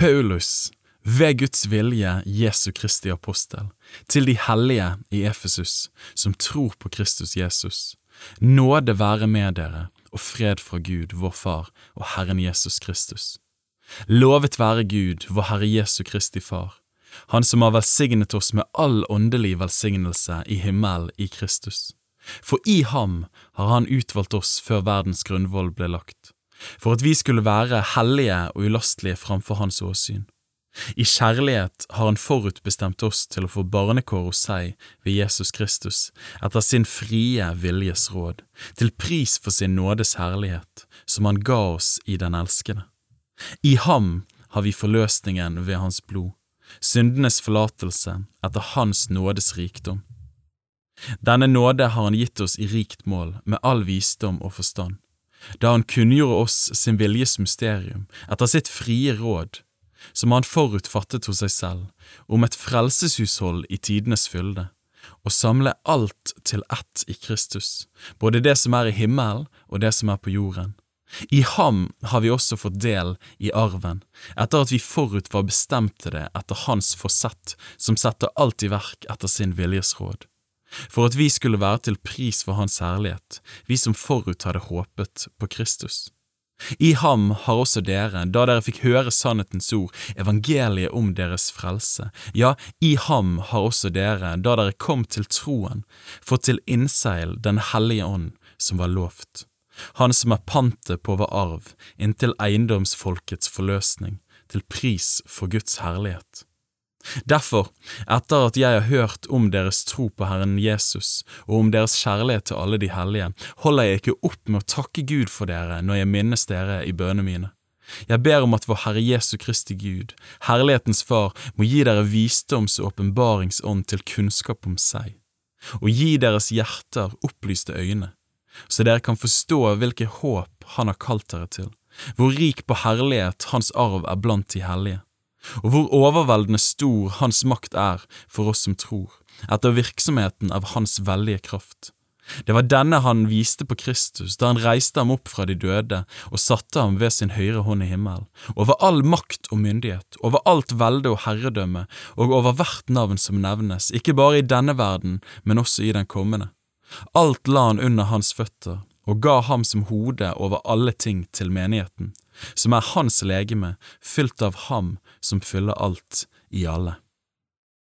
Paulus, ved Guds vilje Jesu Kristi apostel, til de hellige i Efesus som tror på Kristus Jesus. Nåde være med dere og fred fra Gud, vår Far og Herren Jesus Kristus. Lovet være Gud, vår Herre Jesu Kristi Far, Han som har velsignet oss med all åndelig velsignelse i himmelen i Kristus. For i ham har Han utvalgt oss før verdens grunnvoll ble lagt, for at vi skulle være hellige og ulastelige framfor Hans åsyn. I kjærlighet har Han forutbestemt oss til å få barnekår hos seg ved Jesus Kristus, etter sin frie viljes råd, til pris for sin nådes herlighet, som Han ga oss i den elskede. I ham har vi forløsningen ved Hans blod, syndenes forlatelse etter Hans nådes rikdom. Denne nåde har Han gitt oss i rikt mål, med all visdom og forstand, da Han kunngjorde oss sin viljes mysterium etter sitt frie råd, som Han forutfattet hos seg selv, om et frelseshushold i tidenes fylde, og samle alt til ett i Kristus, både det som er i himmelen og det som er på jorden. I ham har vi også fått del i arven, etter at vi forut var bestemt til det etter Hans forsett, som setter alt i verk etter sin viljes råd. For at vi skulle være til pris for Hans herlighet, vi som forut hadde håpet på Kristus. I ham har også dere, da dere fikk høre sannhetens ord, evangeliet om deres frelse, ja, i ham har også dere, da dere kom til troen, fått til innseil Den hellige ånd som var lovt. Han som er pantet på vår arv, inntil eiendomsfolkets forløsning, til pris for Guds herlighet. Derfor, etter at jeg har hørt om deres tro på Herren Jesus og om deres kjærlighet til alle de hellige, holder jeg ikke opp med å takke Gud for dere når jeg minnes dere i bønene mine. Jeg ber om at vår Herre Jesu Kristi Gud, Herlighetens Far, må gi dere visdoms- og åpenbaringsånd til kunnskap om seg, og gi deres hjerter opplyste øyne, så dere kan forstå hvilke håp Han har kalt dere til, hvor rik på herlighet Hans arv er blant de hellige og hvor overveldende stor Hans makt er for oss som tror, etter virksomheten av Hans veldige kraft. Det var denne han viste på Kristus da han reiste ham opp fra de døde og satte ham ved sin høyre hånd i himmelen, over all makt og myndighet, over alt velde og herredømme og over hvert navn som nevnes, ikke bare i denne verden, men også i den kommende. Alt la han under hans føtter og ga ham som hode over alle ting til menigheten, som er hans legeme, fylt av ham som fyller alt i alle.